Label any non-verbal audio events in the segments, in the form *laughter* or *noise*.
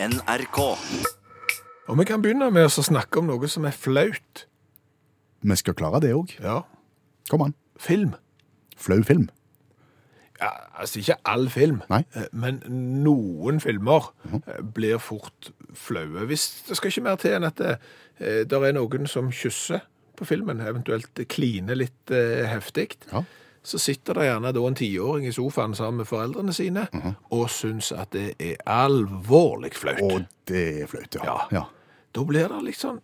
NRK. Og vi kan begynne med å snakke om noe som er flaut. Vi skal klare det òg. Ja. Kom an. Film. Flau film. Ja, altså ikke all film, Nei. eh, men noen filmer eh, blir fort flaue. Hvis det skal ikke mer til enn at det, eh, der er noen som kysser på filmen, eventuelt kliner litt eh, heftig, Ja. Så sitter det gjerne da en tiåring i sofaen sammen med foreldrene sine og syns at det er alvorlig flaut. Og det er flaut, ja. Ja. ja. Da blir det litt sånn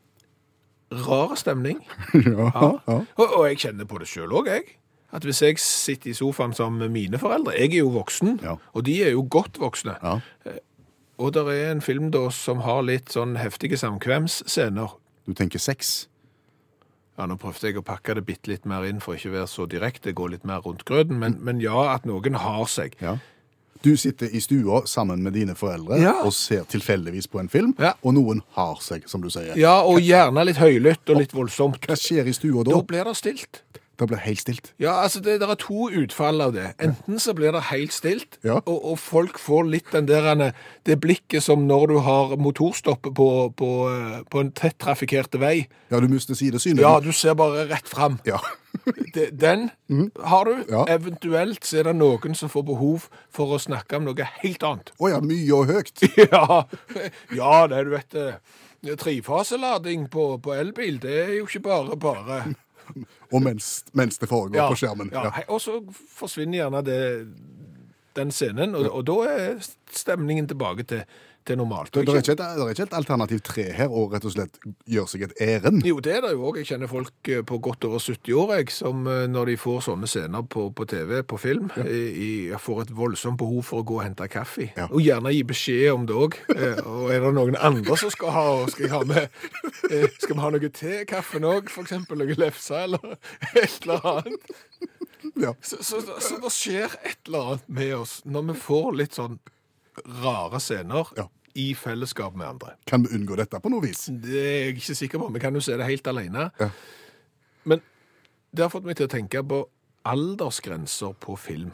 rar stemning. *laughs* ja, Ja. Og, og jeg kjenner på det sjøl òg, jeg. At hvis jeg sitter i sofaen sammen med mine foreldre Jeg er jo voksen, og de er jo godt voksne. Ja. Og det er en film da som har litt sånn heftige samkvemsscener. Du tenker sex? Ja, Nå prøvde jeg å pakke det bitte litt mer inn for ikke å være så direkte, gå litt mer rundt grøten, men, men ja, at noen har seg. Ja. Du sitter i stua sammen med dine foreldre Ja. og ser tilfeldigvis på en film, Ja. og noen har seg, som du sier. Ja, og gjerne litt høylytt og litt voldsomt. Hva skjer i stua Da da? blir det stilt. Det blir helt stilt. Ja, altså det, det er to utfall av det. Enten så blir det helt stilt, Ja. og, og folk får litt den der, det blikket som når du har motorstopp på, på, eh, på en tett trafikkerte vei. Ja, du mister sidesynet. Ja, du ser bare rett fram. Ja. *laughs* den Den har du. Ja. Eventuelt så er det noen som får behov for å snakke om noe helt annet. Å ja, mye og høyt. *laughs* Ja, ja det du vet det. Trefaselading på, på elbil, det er jo ikke bare bare. Og mens, mens det foregår på skjermen. Ja, ja. og så forsvinner gjerne det, den scenen, og, og da er stemningen tilbake til, til normalt. Det, det, er ikke et, det er ikke et alternativ tre her, og rett og slett gjør seg et ærend. Jo, det er det jo òg. Jeg kjenner folk eh, på godt over 70 år jeg, som eh, når de får sånne scener på, på TV, på film, ja. i, får et voldsomt behov for å gå og hente kaffe. Ja. Og gjerne gi beskjed om det òg. Og er det noen andre som skal ha, skal ha med eh, Skal vi ha noe til kaffen òg, f.eks. noe lefse eller et eller annet? Ja. Så, så, så det skjer et eller annet med oss når vi får litt sånn rare scener Ja. i fellesskap med andre. Kan vi unngå dette på noe vis? Det er jeg ikke sikker på. Vi kan jo se det helt alene. Ja. Men det har fått meg til å tenke på aldersgrenser på film.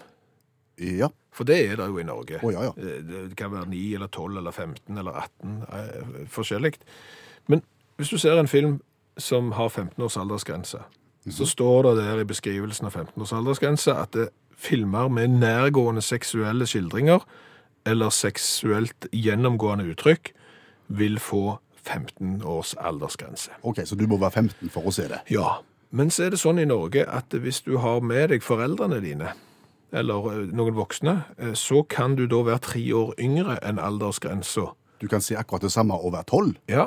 Ja. For det er det jo i Norge. Å, ja, ja. Eh, Det kan være 9 eller 12 eller 15 eller 18, eh, forskjellig. Men hvis du ser en film som har 15 års aldersgrense, Mhm. så står det der i beskrivelsen av 15 års aldersgrense at det filmer med nærgående seksuelle skildringer eller seksuelt gjennomgående uttrykk vil få 15 års aldersgrense. OK, så du må være 15 for å se det. Ja, men så er det sånn i Norge at hvis du har med deg foreldrene dine, eller eh, noen voksne, eh, så kan du da være tre år yngre enn aldersgrensa. Du kan se akkurat det samme og være 12. Ja.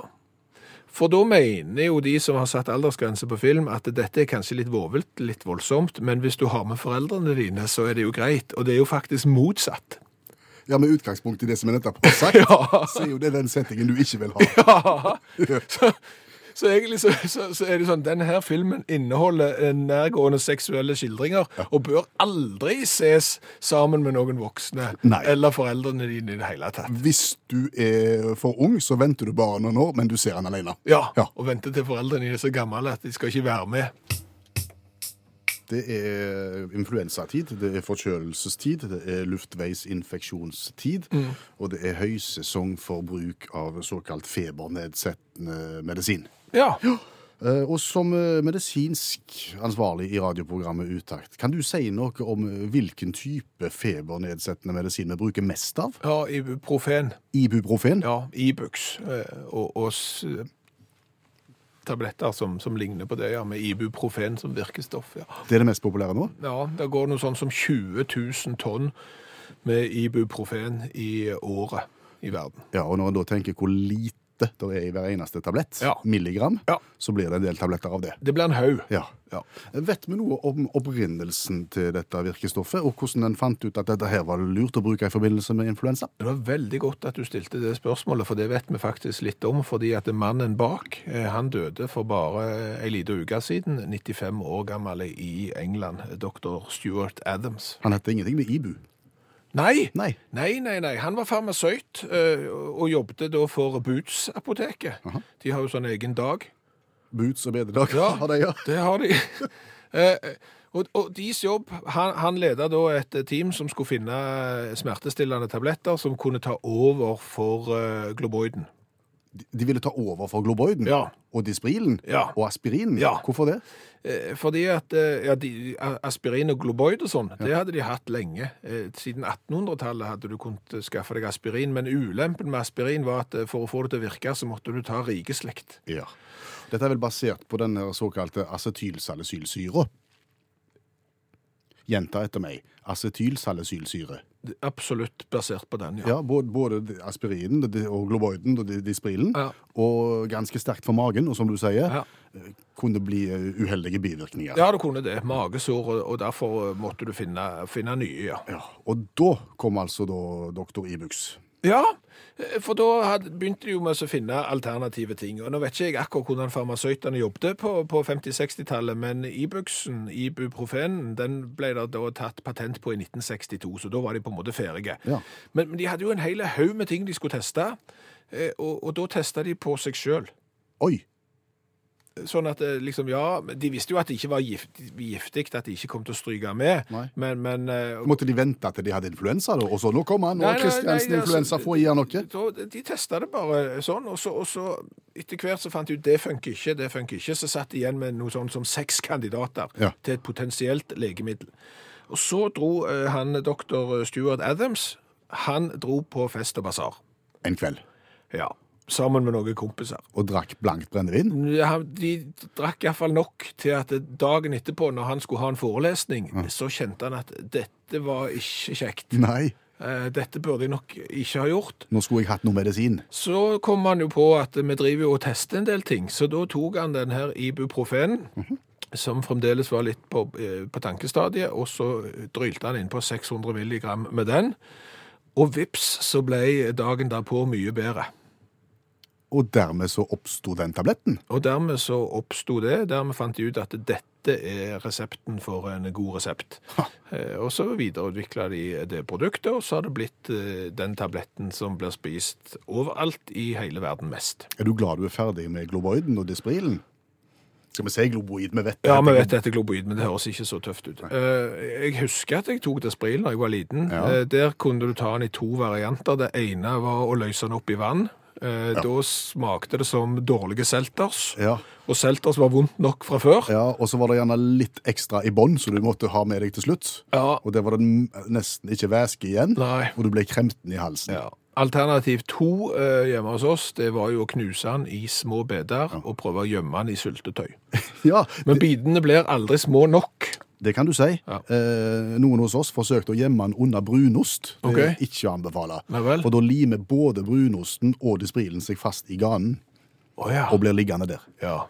For da mener jo de som har satt aldersgrense på film, at dette er kanskje litt vovelt, litt voldsomt, men hvis du har med foreldrene dine, så er det jo greit. Og det er jo faktisk motsatt. Ja, Med utgangspunkt i det som jeg nettopp har *laughs* sagt, Ja. så er jo det den settingen du ikke vil ha. Så, så egentlig så, så, så er det sånn, denne her filmen inneholder eh, nærgående seksuelle skildringer, og bør aldri ses sammen med noen voksne, Nei. eller foreldrene dine i det hele tatt. Hvis du er for ung, så venter du bare noen år, men du ser han alene. Ja, Ja. og venter til foreldrene dine er så gamle at de skal ikke være med. Det er influensatid, det er forkjølelsestid, det er luftveisinfeksjonstid, og det er høysesong for bruk av såkalt febernedsettende medisin. Ja, Eh, Og som eh, medisinsk ansvarlig i radioprogrammet Utakt, kan du si noe om eh, hvilken type febernedsettende medisin vi bruker mest av? ja ibuprofen. Ibuprofen? Ja, Ibux. Og, og tabletter som, som ligner på det, ja, med ibuprofen som virkestoff. Ja. Det er det mest populære nå? ja, det går noe sånn som 20 000 tonn med ibuprofen i året i verden. Ja, og når en da tenker hvor lite det er i hver eneste tablett, Ja. milligram, Ja. så blir det en del tabletter av det. Det blir en haug. Ja. Ja. Vet vi noe om opprinnelsen til dette virkestoffet, og hvordan en fant ut at dette her var lurt å bruke i forbindelse med influensa? Det var veldig godt at du stilte det spørsmålet, for det vet vi faktisk litt om. Fordi at mannen bak, eh, han døde for bare ei lita uke siden, 95 år gammel i England, dr. Stuart Adams. Han heter ingenting med Ibu. Nei, Nei. nei, nei, nei. Han var farmasøyt eh, og jobbet da for Boots-apoteket. De har jo sånn egen dag. Boots og bededag Ja. *laughs* har de, ja. Det har de. *laughs* Eh, og, og deres jobb, han, han leda da et team som skulle finne smertestillende tabletter som kunne ta over for uh, globoiden. De- ville ta over for globoiden Ja. og disprilen Ja. og aspirinen. Ja. Hvorfor det? Eh, Fordi at eh, ja, de, aspirin og globoid og sånn, det hadde de hatt lenge. Eh, Siden 1800-tallet hadde du kunnet skaffe deg aspirin, men ulempen med aspirin var at eh, for å få det til å virke, så måtte du ta rikeslekt. Ja. Dette er vel basert på den her såkalte acetylsalicylsyra. Gjenta etter meg. Acetylsalicylsyre. Absolutt basert på den, ja. Ja, både, både aspirinen og globoiden og disprilen. Ja. Og ganske sterkt for magen, og som du sier, Ja. eh, kunne bli eh, uheldige bivirkninger. Ja, det kunne det. Magesår, og- derfor eh, måtte du finne, finne nye, ja. Og da kom altså da doktor Ibux. Ja, for da begynte de jo med å finne alternative ting. Og nå vet ikke jeg akkurat hvordan farmasøytene jobbet på, på 50-60-tallet, men Ibuxen, ibuprofenen, den ble da, da tatt patent på i 1962, så da var de på en måte ferdige. Ja. Men, men de hadde jo en hel haug med ting de skulle teste, eh, og, og da testa de på seg sjøl. Oi! Sånn at eh, liksom, ja, de visste jo at det ikke var gift, giftig, at de ikke kom til å stryke med, men, men eh, Måtte de vente til de hadde influensa, da? Og så nå kommer han, nå har Kristiansen influensa, altså, få i han noe? Da, de testa det bare sånn, og så, og så etter hvert så fant de ut det funker ikke, det funker ikke. Så satt de igjen med noe sånn som seks kandidater Ja. til et potensielt legemiddel. Og så dro eh, han doktor Stuart Adams, han dro på fest og basar. En kveld. Ja. Sammen med noen kompiser. Og drakk blankt brennevin? Ja, De drakk iallfall nok til at dagen etterpå, når han skulle ha en forelesning, så kjente han at dette var ikke kjekt. Nei. Eh, Dette burde jeg nok ikke ha gjort. Nå skulle jeg hatt noe medisin. Så kom han jo på at vi driver jo og tester en del ting, så da tok han den her ibuprofenen, som fremdeles var litt på, eh, på tankestadiet, og så drylte han inn på 600 milligram med den, og vips så ble dagen derpå mye bedre. Og dermed så oppsto den tabletten. Og dermed så oppsto det, dermed fant de ut at dette er resepten for en god resept. Ha. Og så videreutvikla de det produktet, og så har det blitt eh, den tabletten som blir spist overalt i hele verden mest. Er du glad du er ferdig med globoiden og disprilen? Skal vi si globoid? Vi vet det. Ja, vi vet dette globoid, men det høres ikke så tøft ut. Eh, Jeg husker at jeg tok Despril da jeg var liten. Ja. Eh, Der kunne du ta den i to varianter. Det ene var å løse den opp i vann. Eh, Da smakte det som dårlige selters, Ja, og selters var vondt nok fra før. ja, og så var det gjerne litt ekstra i bånn, så du måtte ha med deg til slutt. Ja. Og der var det n- nesten ikke væske igjen, Nei. og du ble kremten i halsen. Ja. Alternativ to eh, hjemme hos oss, det var jo å knuse den i små beder og prøve å gjemme den i syltetøy. *laughs* Ja, Men bitene blir aldri små nok. det kan du si. Ja. Eh, noen hos oss forsøkte å gjemme den under brunost. Det er Ok. ikke å anbefale. Nei vel. For da limer både brunosten og disprilen seg fast i ganen Å ja. og blir liggende der. ja.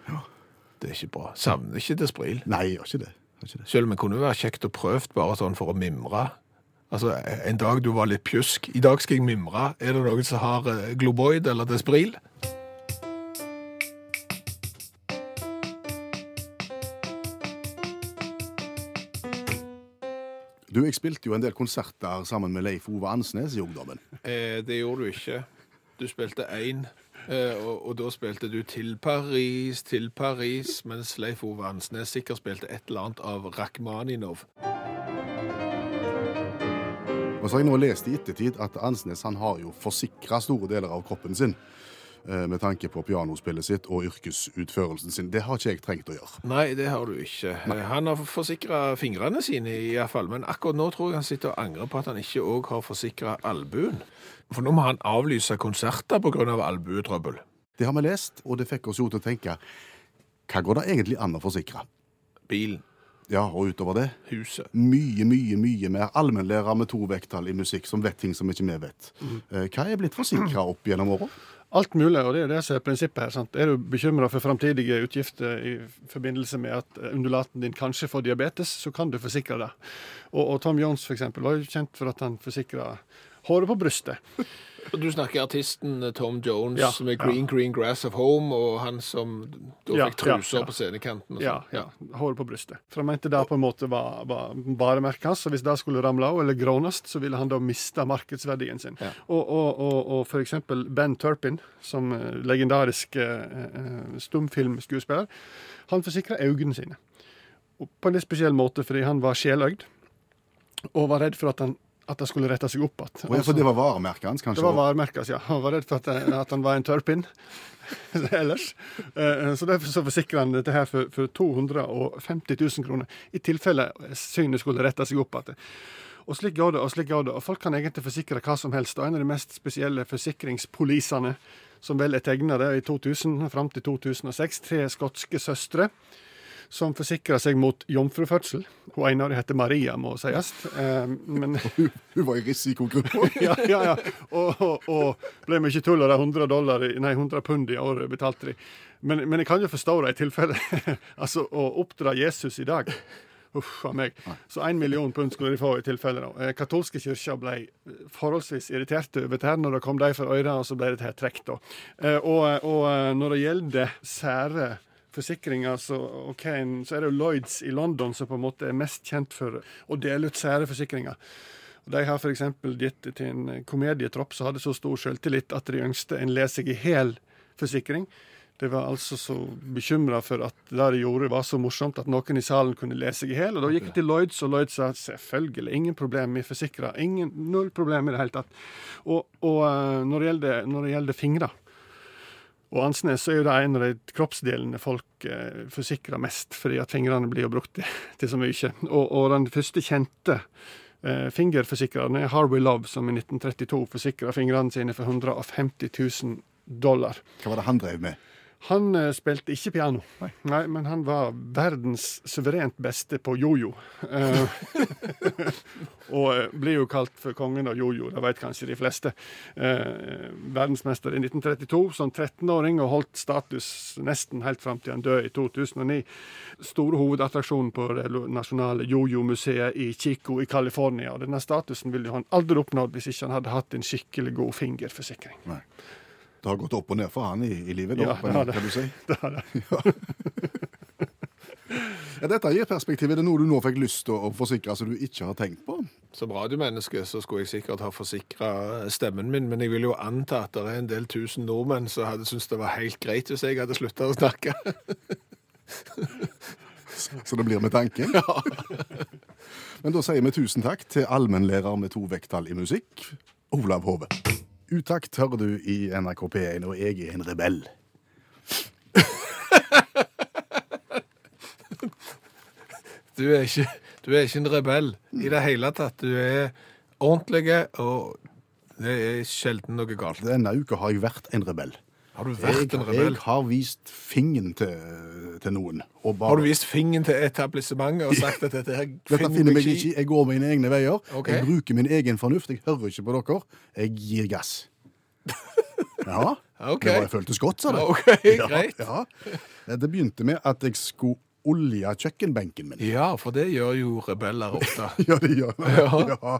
Det er ikke bra. Savner ikke Despril. Nei, gjør ikke det. Gjør ikke det. Selv om det kunne være kjekt å prøve bare sånn for å mimre. Altså, en dag du var litt pjusk. I dag skal jeg mimre. Er det noen som har eh, globoid eller Despril? Du, jeg spilte jo en del konserter sammen med Leif Ove Ansnes i ungdommen. Eh, det gjorde du ikke. Du spilte én, eh, og, og da spilte du til Paris, til Paris, mens Leif Ove Ansnes sikkert spilte et eller annet av Rakhmaninov. Og så har jeg nå lest i ettertid at Ansnes han har jo forsikra store deler av kroppen sin eh, med tanke på pianospillet sitt og yrkesutførelsen sin. Det har ikke jeg trengt å gjøre. Nei, det har du ikke. Nei. Han har forsikra fingrene sine, i hvert fall, men akkurat nå tror jeg han sitter og angrer på at han ikke òg har forsikra albuen. For nå må han avlyse konserter pga. Av albuetrøbbel. Det har vi lest, og det fikk oss jo til å tenke hva går det egentlig an å forsikre? Bilen, Ja, og utover det huset. mye, mye mye mer allmennlærer med to vekttall i musikk som vet ting som ikke vi vet. Mm. Hva er blitt forsikra opp gjennom åra? Alt mulig, og det er det som er prinsippet her. sant? Er du bekymra for framtidige utgifter i forbindelse med at eh, undulaten din kanskje får diabetes, så kan du forsikre det. Og, og Tom Jones for eksempel, var jo kjent for at han forsikra håret på brystet. Og Du snakker artisten eh, Tom Jones Ja, med Green Green Grass of Home, og han som da Ja, fikk truser ja, ja. på scenekanten. Og Ja, sånn. ja, håret på brystet. For han mente det på en måte var, var varemerket hans, og hvis det skulle ramle av eller grånes, så ville han da miste markedsverdien sin. Ja. Og, og, og, og for eksempel Ben Turpin, som eh, legendarisk eh, stumfilmskuespiller, han forsikra øynene sine. på en litt spesiell måte, fordi han var sjeløyd. Og var redd for at, han, at det skulle rette seg opp igjen. Oh, ja, for det var varemerket hans, kanskje? Det var varemerket, ja. Han var redd for at, at han var en tørrpinn *laughs* ellers. Eh, Så derfor så forsikra han dette her for, for 250 000 kroner, i tilfelle synet skulle rette seg opp igjen. Og slik går det, og slik går det. Og folk kan egentlig forsikre hva som helst. Og en av de mest spesielle forsikringspolisene som vel er tegna i 2000 fram til 2006, tre skotske søstre som forsikra seg mot jomfrufødsel. Hun ene av dem heter Maria, må sies. Eh, men *laughs* Hun, hun var i risikogruppa. *laughs* ja, ja, ja. Og, og, og ble mye tull av de 100, dollar, nei, 100 pund i året betalte de. Men, men jeg kan jo forstå det i tilfelle. *laughs* altså, å oppdra Jesus i dag Uff a meg. Så én million pund skulle de få i tilfelle. da. Eh, Katolske kirker ble forholdsvis irriterte over dette her når det kom de for øra, og så ble dette her trukket. Eh, Og, og eh, når det gjelder sære forsikringer, så, okay, så er det jo Lloyds i London som på en måte er mest kjent for å dele ut sære forsikringer. De har f.eks. gitt til en komedietropp som hadde så stor selvtillit at de ønsket en le seg i hel forsikring. De var altså så bekymra for at det de gjorde var så morsomt at noen i salen kunne le seg i hel. Og da gikk de til Lloyds, og Lloyds sa selvfølgelig, ingen problem, vi forsikrer. Ingen, null problem i det hele tatt. Og, og eh, når, det gjelder, når gjelder fingre og Ansnes, er jo det en av de kroppsdelene folk eh, forsikrer mest, fordi at fingrene blir jo brukt til, *laughs* til så mye. Og, og den første kjente eh, fingerforsikreren er Harvey Love, som i 1932 forsikra fingrene sine for 150 000 dollar. Hva var det han drev med? Han eh, spilte ikke piano, Nei, men han var verdens suverent beste på jojo. Eh, *laughs* og eh, blir jo kalt for kongen av jojo, det vet kanskje de fleste. Eh, verdensmester i 1932 som 13-åring og holdt status nesten helt fram til han døde i 2009. Store hovedattraksjonen på det nasjonale jojo-museet i Chico i California. Og denne statusen ville han aldri oppnådd hvis ikke han hadde hatt en skikkelig god fingerforsikring. Nei. Det har gått opp og ned for han i, i livet, da, Ja, *laughs* det har det. kan du si. Det er det. Ja, dette gir perspektiv. Er det noe du nå fikk lyst til å forsikre som du ikke har tenkt på? Som radiomenneske så skulle jeg sikkert ha forsikra stemmen min, men jeg vil jo anta at det er en del tusen nordmenn som hadde syntes det var helt greit hvis jeg hadde slutta å snakke. Så det blir med tanken? Men da sier vi tusen takk til allmennlærer med to vekttall i musikk, Olav Hove. Utakt hører du i NRK P1, og jeg er en rebell. Du er ikke, du er ikke en rebell i det hele tatt. Du er ordentlig, og det er sjelden noe galt. Denne uka har jeg vært en rebell. Har du Jeg, vært en rebell? jeg har vist fingeren til, til noen. Bare, Har du vist fingeren til etablissementet og sagt at dette her *laughs* finner finner meg ikke. Jeg går mine egne veier. Okay. Jeg bruker min egen fornuft. Jeg hører ikke på dere. Jeg gir gass. *laughs* Ja, Okay. det var, føltes godt, sa det. Ok, *laughs* greit. Ja, ja. Det begynte med at jeg skulle olje kjøkkenbenken min. Ja, for det gjør jo rebeller *laughs* ofte. Ja, det gjør det. Ja. Ja.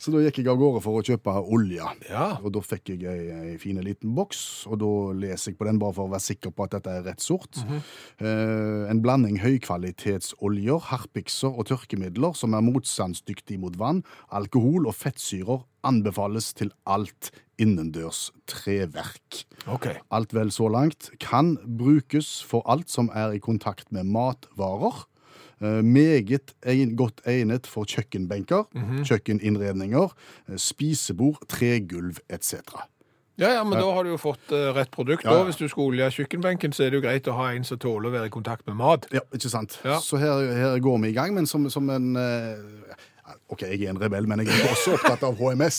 Så da gikk jeg av gårde for å kjøpe olje. Ja. Og da fikk jeg ei, ei fin liten boks, og da leser jeg på den bare for å være sikker på at dette er rett sort. eh, en blanding høykvalitetsoljer, harpikser og tørkemidler som er motstandsdyktig mot vann, alkohol og fettsyrer anbefales til alt innendørs treverk. OK. Alt vel så langt kan brukes for alt som er i kontakt med matvarer. Eh, meget godt egnet for kjøkkenbenker, kjøkkeninnredninger, eh, spisebord, tregulv etc. Ja, ja, men da har du jo fått uh, rett produkt. Ja, ja. Hvis du skal olje kjøkkenbenken, så er det jo greit å ha en som tåler å være i kontakt med mat. Ja, ikke sant? Ja. Så her, her går vi i gang, men som, som en eh, OK, jeg er en rebell, men jeg er også opptatt av HMS.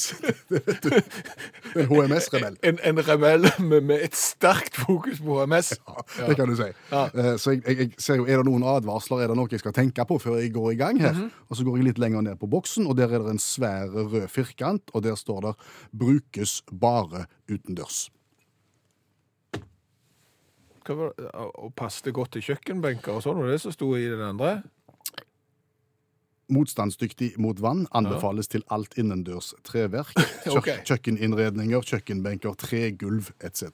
Det. *laughs* En HMS-rebell. En, en rebell med, med et sterkt fokus på HMS. Ja, Det kan du si. Ja. Eh, Så jeg, jeg, ser jo, Er det noen advarsler, er det noe jeg skal tenke på før jeg går i gang her? Mhm. Og Så går jeg litt lenger ned på boksen, og der er det en svær rød firkant, og der står det 'brukes bare utendørs'. Hva var det? Og passet det godt til kjøkkenbenker og sånn, var det som sto i den andre? Motstandsdyktig mot vann anbefales til alt innendørs treverk. Kjøk, *laughs* Ok. Kjøkkeninnredninger, kjøkkenbenker, tregulv etc.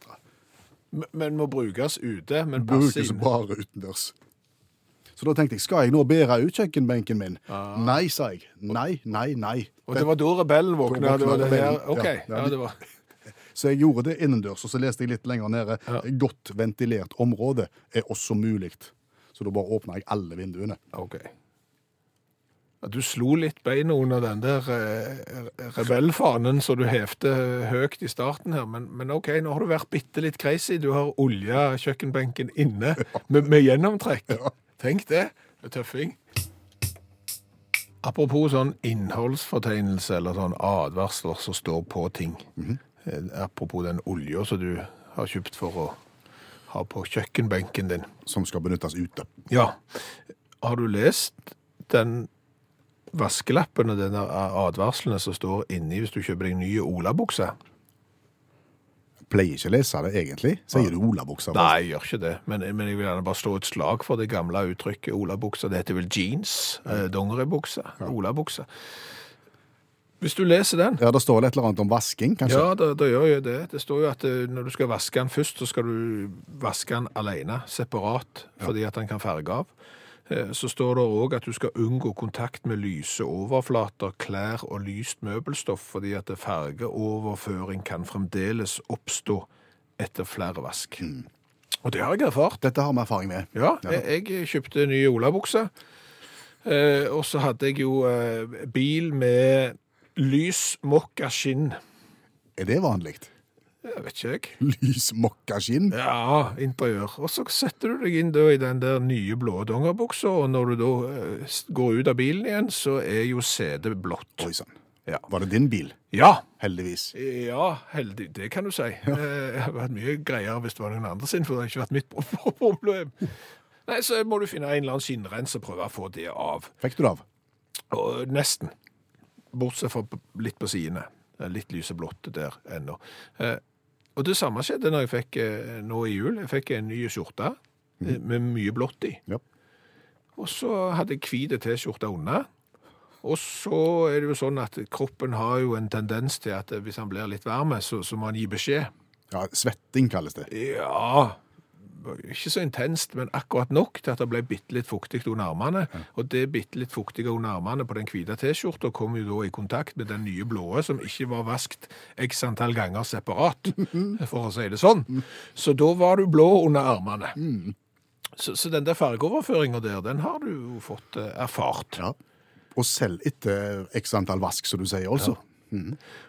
M- Men må brukes ute, men passe Brukes inn. bare utendørs. Så da tenkte jeg, skal jeg nå bære ut kjøkkenbenken min? Nei, sa jeg. Nei, nei, nei. Og det var da rebellen våkna? Da Det var det her. rebellen, OK. ja. Ja, Ja, det var. *laughs* Så jeg gjorde det innendørs, og så leste jeg litt lenger nede. Godt ventilert område er også mulig. Så da bare åpna jeg alle vinduene. Ok. Du slo litt beina under den der eh, rebellfanen som du hevte høyt i starten her, men, men ok, nå har du vært bitte litt crazy. Du har olja kjøkkenbenken inne *laughs* med, med gjennomtrekk. Tenk det. Det er tøffing. Apropos sånn innholdsfortegnelse eller sånn advarsler som står på ting. Eh, Apropos den olja som du har kjøpt for å ha på kjøkkenbenken din. Som skal benyttes ute. Ja. Har du lest den vaskelappen denne advarslene som står inni hvis du kjøper deg nye olabukse. Pleier ikke å lese det egentlig. Sier du olabukse? Nei, jeg gjør ikke det. Men, men jeg vil gjerne bare slå et slag for det gamle uttrykket olabukse. Det heter vel jeans, eh, dongeribukse. Ja. Olabukse. Hvis du leser den, Ja, det står vel et eller annet om vasking, kanskje? ja, da, da gjør jo det. Det står jo at eh, når du skal vaske den først, så skal du vaske den alene, separat, fordi at den kan farge av. Eh, Så står det òg at du skal unngå kontakt med lyse overflater, klær og lyst møbelstoff, fordi at fargeoverføring kan fremdeles oppstå etter flere vask. Og det har jeg erfart. Dette har vi erfaring med. Ja, jeg, jeg kjøpte nye olabukser. Eh, og så hadde jeg jo eh, bil med lys mokka skinn. Er det vanlig? Jeg vet ikke jeg. Lys mokkaskinn? Ja, interiør. Og så setter du deg inn da i den der nye blå dongerbuksa, og når du da eh, går ut av bilen igjen, så er jo setet blått. Oi sann. Ja. Var det din bil? Ja, Heldigvis. ja, heldig, det kan du si. Eh, Det hadde vært mye greiere hvis det var noen andre sin, for det har ikke vært mitt pro- problem. Nei, så må du finne en eller annen skinnrens og prøve å få det av. Fikk du det av? Og nesten. Bortsett fra p- litt på sidene. Det er Litt lyseblått der ennå. Eh, og det samme skjedde når jeg fikk eh, nå i jul. Jeg fikk en ny skjorte mm. med mye blått i. Ja. Og så hadde jeg hvit T-skjorte unna. Og så er det jo sånn at kroppen har jo en tendens til at hvis han blir litt varme, så, så må han gi beskjed. ja. Svetting kalles det. Ja, ikke så intenst, men akkurat nok til at det ble bitte litt fuktig under armene. Og det bitte litt fuktige under armene på den hvite T-skjorta kom jo da i kontakt med den nye blåe, som ikke var vaskt x antall ganger separat, *laughs* for å si det sånn. Så da var du blå under armene. Så, så den der fargeoverføringa der, den har du jo fått eh, erfart. Ja. Og selv etter x antall vask, som du sier, altså.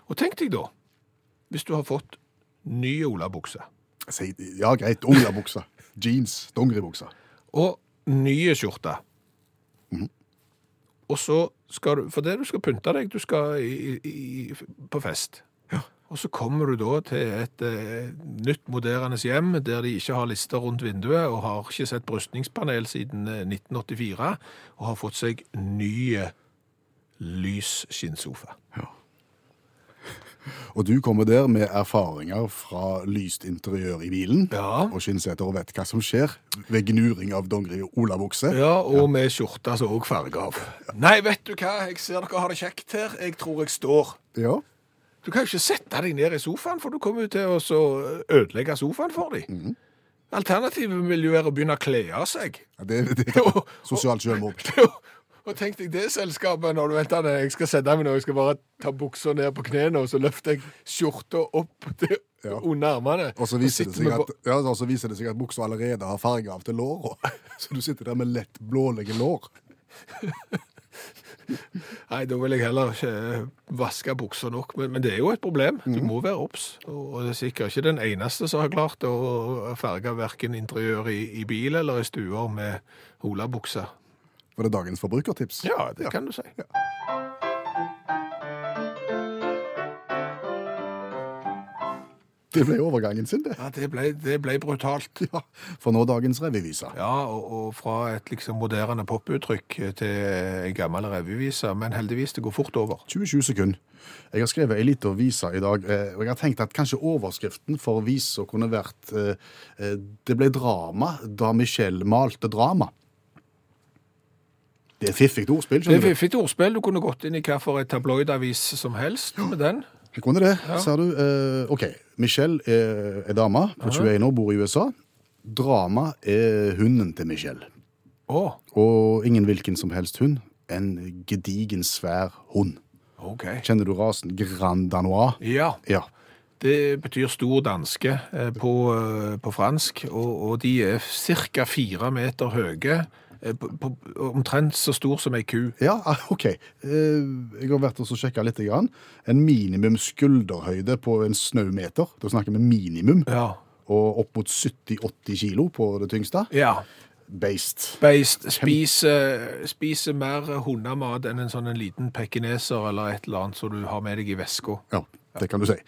Og tenk deg da, hvis du har fått nye olabukser. Ja, greit. Olabukser. Jeans. dongeribukse. og nye skjorter. Og så skal du, for det du skal pynte deg, du skal i, i, på fest. Ja. Og så kommer du da til et eh, nytt moderne hjem, der de ikke har lister rundt vinduet, og har ikke sett brystningspanel siden eh, 1984, og har fått seg nye lys skinnsofa. Og du kommer der med erfaringer fra lyst interiør i bilen Ja. og skinnseter og vet hva som skjer ved gnuring av dongeri og olabukse. Ja, og med skjorte som òg farger av. Nei, vet du hva, jeg ser dere har det kjekt her. Jeg tror jeg står. Ja. Du kan jo ikke sette deg ned i sofaen, for du kommer jo til å ødelegge sofaen for dem. Alternativet vil jo være å begynne å kle av seg. Ja, Det, det er sosialt selvmord. Og tenk deg det selskapet når du vet at jeg skal sette meg nå, jeg skal bare ta buksa ned på knærne, og så løfter jeg skjorta opp *laughs* til, Ja. under armene. Og så viser, det seg at, ja, og så viser det seg at buksa allerede har farge av til låra. *laughs* Så du sitter der med lett blålige lår. *laughs* Nei, da vil jeg heller ikke eh, vaske bukser nok, men, men det er jo et problem. Du Mhm. må være obs. Og det er sikkert ikke den eneste som har klart å farge verken interiør i, i bil eller i stuer med olabukser. Var det dagens forbrukertips? Ja, det kan du si. Det ble overgangen sin, det. Ja, det ble, det ble brutalt. Ja, For nå dagens revyvise. Ja, og, og fra et liksom moderne poputtrykk til en gammel revyvise, men heldigvis det går fort over. 27 sekunder. Jeg har skrevet ei lita vise i dag, eh, og jeg har tenkt at kanskje overskriften for visa kunne vært eh, eh, 'Det ble drama da Michelle malte drama'. Det er fiffig ordspill. Det er fiffig ordspill. Du kunne gått inn i hvilken tabloidavis som helst med den. Jeg kunne det, Ja. ser du. Eh, OK. Michelle er, er dame på 21 år, bor i USA. Drama er hunden til Michelle. Oh. Og ingen hvilken som helst hund. En gedigen, svær hund. OK. Kjenner du rasen Grand Danois? Ja. Ja. Det betyr stor danske eh, på, eh, på fransk, og, og de er ca. fire meter høye. Eh, omtrent så stor som ei ku. Ja, *laughs* OK. Eh, Jeg har vært og sjekka litt. Grann. En minimum skulderhøyde på en snau meter. Da snakker vi minimum. Ja. Og opp mot 70-80 kilo på det tyngste. ja. Beist. Beist spiser, spiser mer hundemat enn en sånn en liten pekineser eller et eller annet som du har med deg i veska. Ja, det kan du si.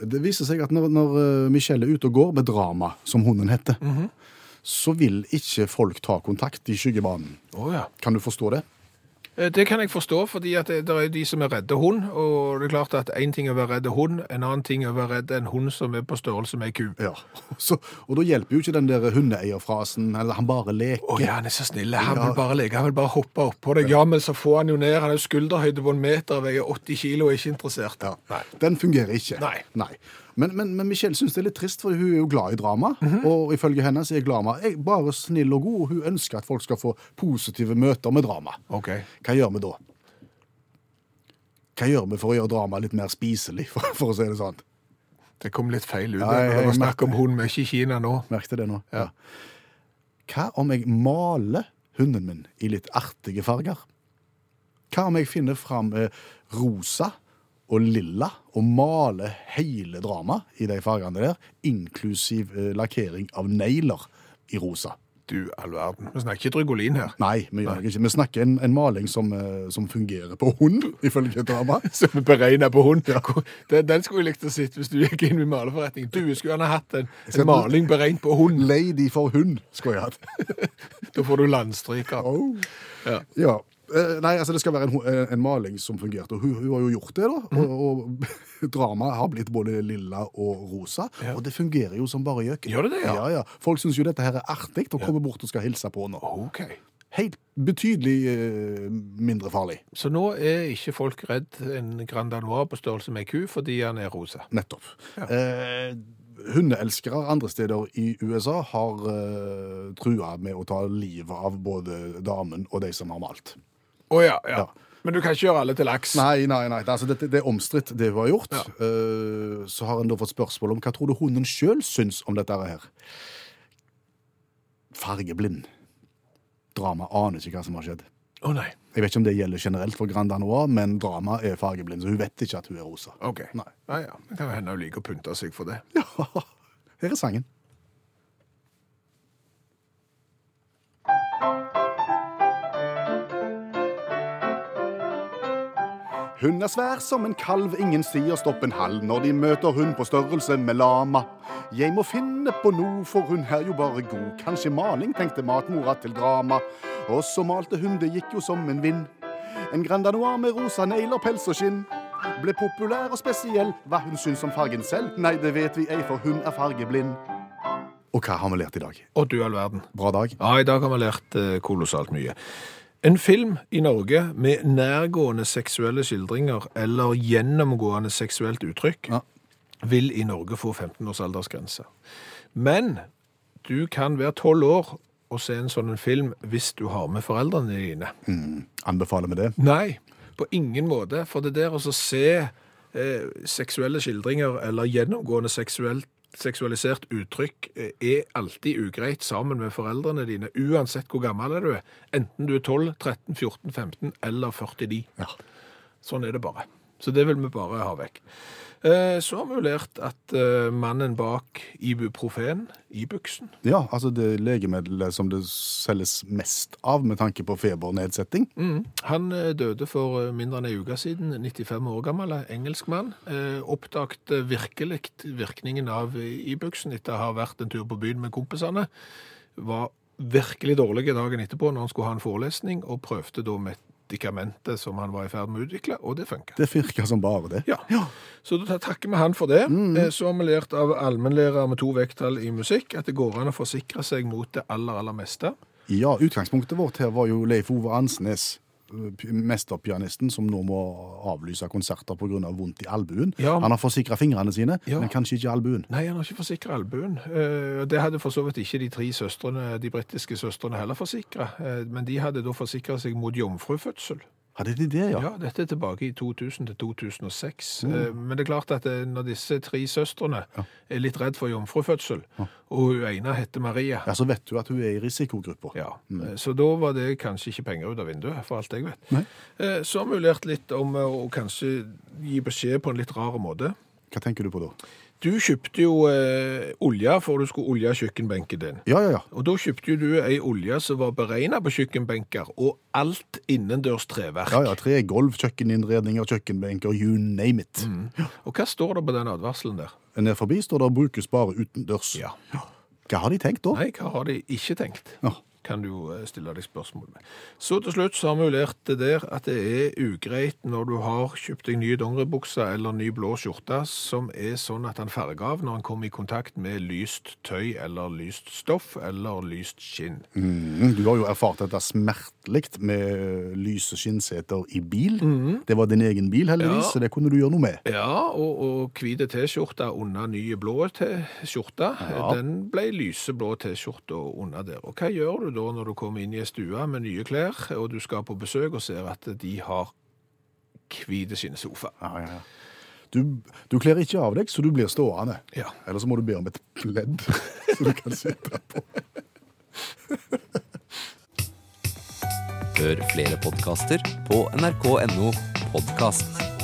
Det viser seg at når, når eh, Michelle er ute og går med drama, som hunden heter, så vil ikke folk ta kontakt i skyggebanen. Oh, ja. Kan du forstå det? Eh, Det kan jeg forstå, fordi at det, det er de som er redde hund, og det er klart at en ting er å være redde hund, en annen ting er å være redd en hund som er på størrelse med ei ku. Ja. *laughs* Så, og da hjelper jo ikke den der hundeeierfrasen, eller han bare leker. Å ja, han er så snill. Han Ja. vil bare leke, han vil bare hoppe oppå deg. Ja, men så får han jo ned. Han er skulderhøyde på en meter, veier 80 kilo og er ikke interessert. Ja. Nei. Den fungerer ikke. Nei. Nei. Men, men, men Michelle syns det er litt trist, for hun er jo glad i drama. Og ifølge henne så er Glama jeg, bare snill og god, og hun ønsker at folk skal få positive møter med drama. Okay. Hva gjør vi da? Hva gjør vi for å gjøre drama litt mer spiselig, for, for å si det sånn? Det kom litt feil ut. Ja, jeg- jeg vi snakker om hund, vi er ikke Kina nå. Merkte det nå. Ja. Hva om jeg maler hunden min i litt artige farger? Hva om jeg finner fram eh, rosa og lilla og maler hele dramaet i de fargene der, inklusiv eh, lakkering av negler i rosa? Du, all verden. Vi snakker ikke Drygolin her. Nei, vi gjør ikke. Vi snakker en, en maling som, eh, som fungerer på hund, *laughs* ifølge drama. *laughs* Som er beregna på hund. Ja. *laughs* Den, den skulle jeg likt å sitte hvis du gikk inn i maleforretning. Du skulle gjerne hatt en, en maling beregnet på hund. Lady for hund, skulle jeg hatt. Da får du landstryker. Oh. Ja. Ja. Eh, Nei, altså det skal være en, en, en maling som fungerte, og hun, hun har jo gjort det, da. Og, og *laughs* dramaet har blitt både lilla og rosa, Ja. og det fungerer jo som bare gjøken. Gjør det det, ja? Ja, ja. Folk syns jo dette her er artig og kommer bort og skal hilse på nå. Okay. Helt betydelig eh, mindre farlig. Så nå er ikke folk redd en Grand Danois på størrelse med ei ku fordi han er rosa. Nettopp. Eh, hundeelskere andre steder i USA har eh, trua med å ta livet av både damen og de som har malt. Å ja, ja. Ja. Men du kan ikke gjøre alle til laks. Nei, nei, nei. Det, altså, det, det er omstridt, det hun har gjort. Ja. Uh, så har en da fått spørsmål om hva tror du hunden sjøl syns om dette her. Fargeblind. Drama aner ikke hva som har skjedd. Å nei. Jeg vet ikke om det gjelder generelt for Grand Danois, men drama er fargeblind, så hun vet ikke at hun er rosa. Ok. Nei. Ah, ja. Det kan hende hun liker å pynte seg for det. *laughs* Ja, her er sangen. Hun er svær som en kalv, ingen sier stopp en halv når de møter hun på størrelse med lama. Jeg må finne på noe, for hun er jo bare god. Kanskje maling, tenkte matmora til drama. Og så malte hun, det gikk jo som en vind. En Grand Noir med rosa negler, pels og skinn. Ble populær og spesiell. Hva hun syns om fargen selv? Nei, det vet vi ei, for hun er fargeblind. Og hva har vi lært i dag? Å du all verden. Bra dag. Ja, i dag har vi lært eh, kolossalt mye. En film i Norge med nærgående seksuelle skildringer eller gjennomgående seksuelt uttrykk Ja. vil i Norge få 15 års aldersgrense. Men du kan være 12 år og se en sånn film hvis du har med foreldrene dine. Anbefaler vi det? Nei, på ingen måte. For det der å se eh, seksuelle skildringer eller gjennomgående seksuelt, seksualisert uttrykk eh, er alltid ugreit sammen med foreldrene dine, uansett hvor gammel du er. Enten du er 12, 13, 14, 15 eller 49. Ja. Sånn er det bare. Så det vil vi bare ha vekk. Eh, Så har vi jo lært at eh, mannen bak ibuprofen, Ibuksen, Ja, altså det legemiddelet som det selges mest av med tanke på febernedsetting. Mm. Han eh, døde for mindre enn en uke siden, 95 år gammel, engelskmann. Oppdaget virkelig virkningen av Ibuksen etter å ha vært en tur på byen med kompisene. Var virkelig dårlig dagen etterpå når han skulle ha en forelesning, og prøvde da medikamentet som han var i ferd med å utvikle, og det funka. Det virka som bare det. Ja. Så da takker vi han for det. Mm. Så har vi lært av allmennlærer med to vekttall i musikk at det går an å forsikre seg mot det aller, aller meste. Ja, utgangspunktet vårt her var jo Leif Ove Ansnes, eh, mesterpianisten, som nå må avlyse konserter pga. vondt i albuen. Ja. Han har forsikra fingrene sine, Ja. men kanskje ikke albuen. Nei, han har ikke forsikra albuen. Eh, Det hadde for så vidt ikke de tre søstrene, de britiske søstrene heller forsikra. Men de hadde da forsikra seg mot jomfrufødsel. Hadde de det, ja? Ja, dette er tilbake i 2000 til 2006. Mm. Men det er klart at eh, når disse tre søstrene er litt redd for jomfrufødsel, og hun ene heter Maria, Ja, Så vet du at hun er i risikogrupper. ja, mm. så da var det kanskje ikke penger ut av vinduet, for alt jeg vet. Nei. Eh, Så har vi lært litt om eh, å kanskje gi beskjed på en litt rar måte. Hva tenker du på da? Du kjøpte jo eh, olje for du skulle olje kjøkkenbenken din. Ja, ja, ja. Og da kjøpte jo du ei olje som var beregnet på kjøkkenbenker, og alt innendørs treverk. Ja, ja, Tre gulv, kjøkkeninnredninger, kjøkkenbenker, you name it. Og hva står det på den advarselen der? Ned forbi står det 'brukes bare utendørs'. Ja. Hva har de tenkt da? Nei, hva har de ikke tenkt? Ja. Kan du jo eh, stille deg spørsmål med. Så til slutt så har vi jo lært det der at det er ugreit når du har kjøpt deg nye dongeribukser eller ny blå skjorte som er sånn at den farger av når den kommer i kontakt med lyst tøy eller lyst stoff eller lyst skinn. Mm, Du har jo erfart dette smertelig med lyse skinnseter i bil. Det var din egen bil, heldigvis, Ja. så det kunne du gjøre noe med. Ja, og, og hvite T-skjorte under nye blå T-skjorte. Ja. Den ble lyseblå T-skjorte under der. Og hva gjør du da når du kommer inn i ei stue med nye klær, og du skal på besøk og ser at de har hvite skinnsofa? Ja, ja, ja. Du, du kler ikke av deg, så du blir stående. Ja. Eller så må du be om et pledd, *laughs* så du kan sitte på. Hør flere podkaster på nrk.no podkast.